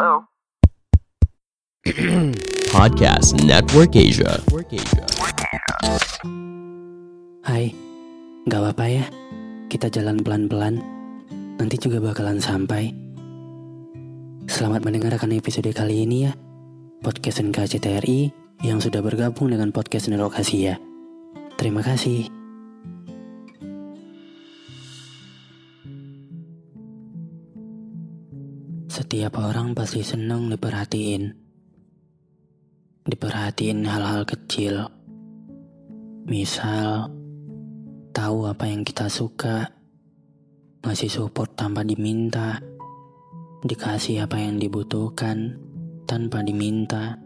Hello? Podcast Network Asia. Hai, gak apa-apa ya. Kita jalan pelan-pelan. Nanti juga bakalan sampai. Selamat mendengarkan episode kali ini ya. Podcast NKCTRI yang sudah bergabung dengan podcast Nerokasia. Terima kasih. Setiap orang pasti senang diperhatiin. Diperhatiin hal-hal kecil. Misal, tahu apa yang kita suka, ngasih support tanpa diminta, dikasih apa yang dibutuhkan tanpa diminta,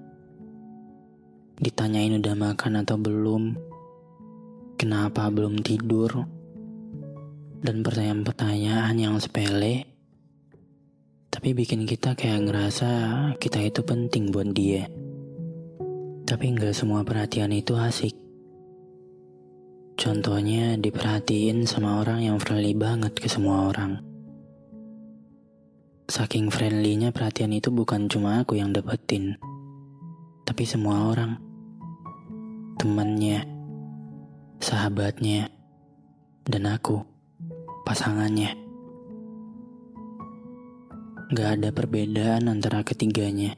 ditanyain udah makan atau belum, kenapa belum tidur, dan pertanyaan-pertanyaan yang sepele, tapi bikin kita kayak ngerasa kita itu penting buat dia. Tapi nggak semua perhatian itu asik. Contohnya diperhatiin sama orang yang friendly banget ke semua orang. Saking friendly-nya perhatian itu bukan cuma aku yang dapetin, tapi semua orang. Temannya, sahabatnya, dan aku, pasangannya. Gak ada perbedaan antara ketiganya.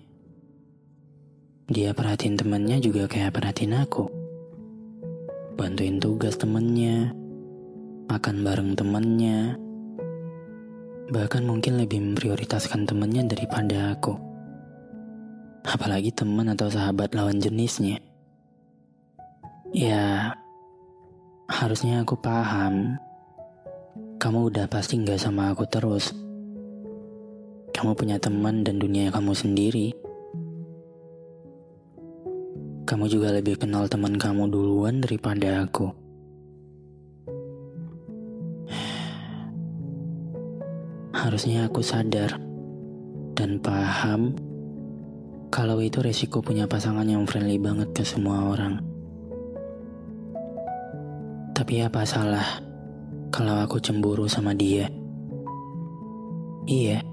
Dia perhatiin temannya juga kayak perhatiin aku bantuin tugas temennya, makan bareng temennya, bahkan mungkin lebih memprioritaskan temennya daripada aku. Apalagi teman atau sahabat lawan jenisnya. Ya, harusnya aku paham. Kamu udah pasti nggak sama aku terus. Kamu punya teman dan dunia kamu sendiri. Kamu juga lebih kenal teman kamu duluan daripada aku. Harusnya aku sadar dan paham kalau itu resiko punya pasangan yang friendly banget ke semua orang. Tapi apa salah kalau aku cemburu sama dia? Iya,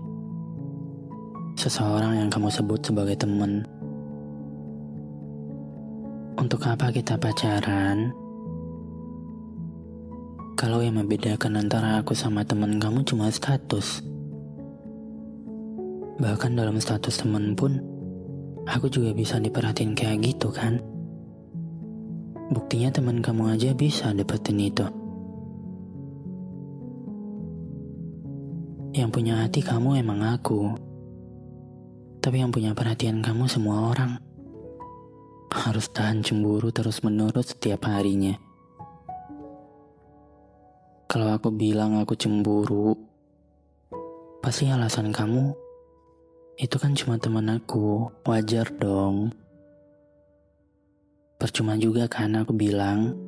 seseorang yang kamu sebut sebagai teman untuk apa kita pacaran? Kalau yang membedakan antara aku sama teman kamu cuma status. Bahkan dalam status teman pun, aku juga bisa diperhatiin kayak gitu kan? Buktinya teman kamu aja bisa dapetin itu. Yang punya hati kamu emang aku. Tapi yang punya perhatian kamu semua orang harus tahan cemburu terus-menerus setiap harinya. Kalau aku bilang aku cemburu, pasti alasan kamu itu kan cuma teman aku, wajar dong. Percuma juga kan aku bilang,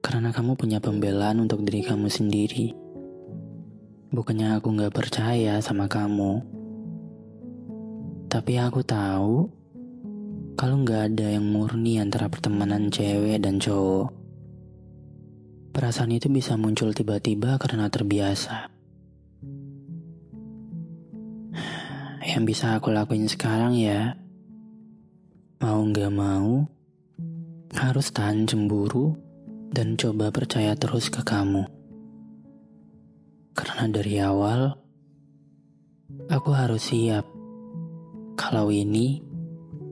karena kamu punya pembelaan untuk diri kamu sendiri. Bukannya aku gak percaya sama kamu. Tapi aku tahu kalau nggak ada yang murni antara pertemanan cewek dan cowok. Perasaan itu bisa muncul tiba-tiba karena terbiasa. Yang bisa aku lakuin sekarang ya, mau nggak mau, harus tahan cemburu dan coba percaya terus ke kamu. Karena dari awal, aku harus siap kalau ini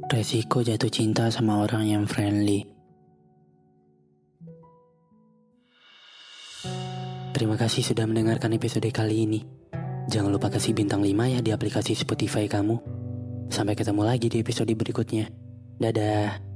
resiko jatuh cinta sama orang yang friendly. Terima kasih sudah mendengarkan episode kali ini. Jangan lupa kasih bintang 5 ya di aplikasi Spotify kamu. Sampai ketemu lagi di episode berikutnya. Dadah.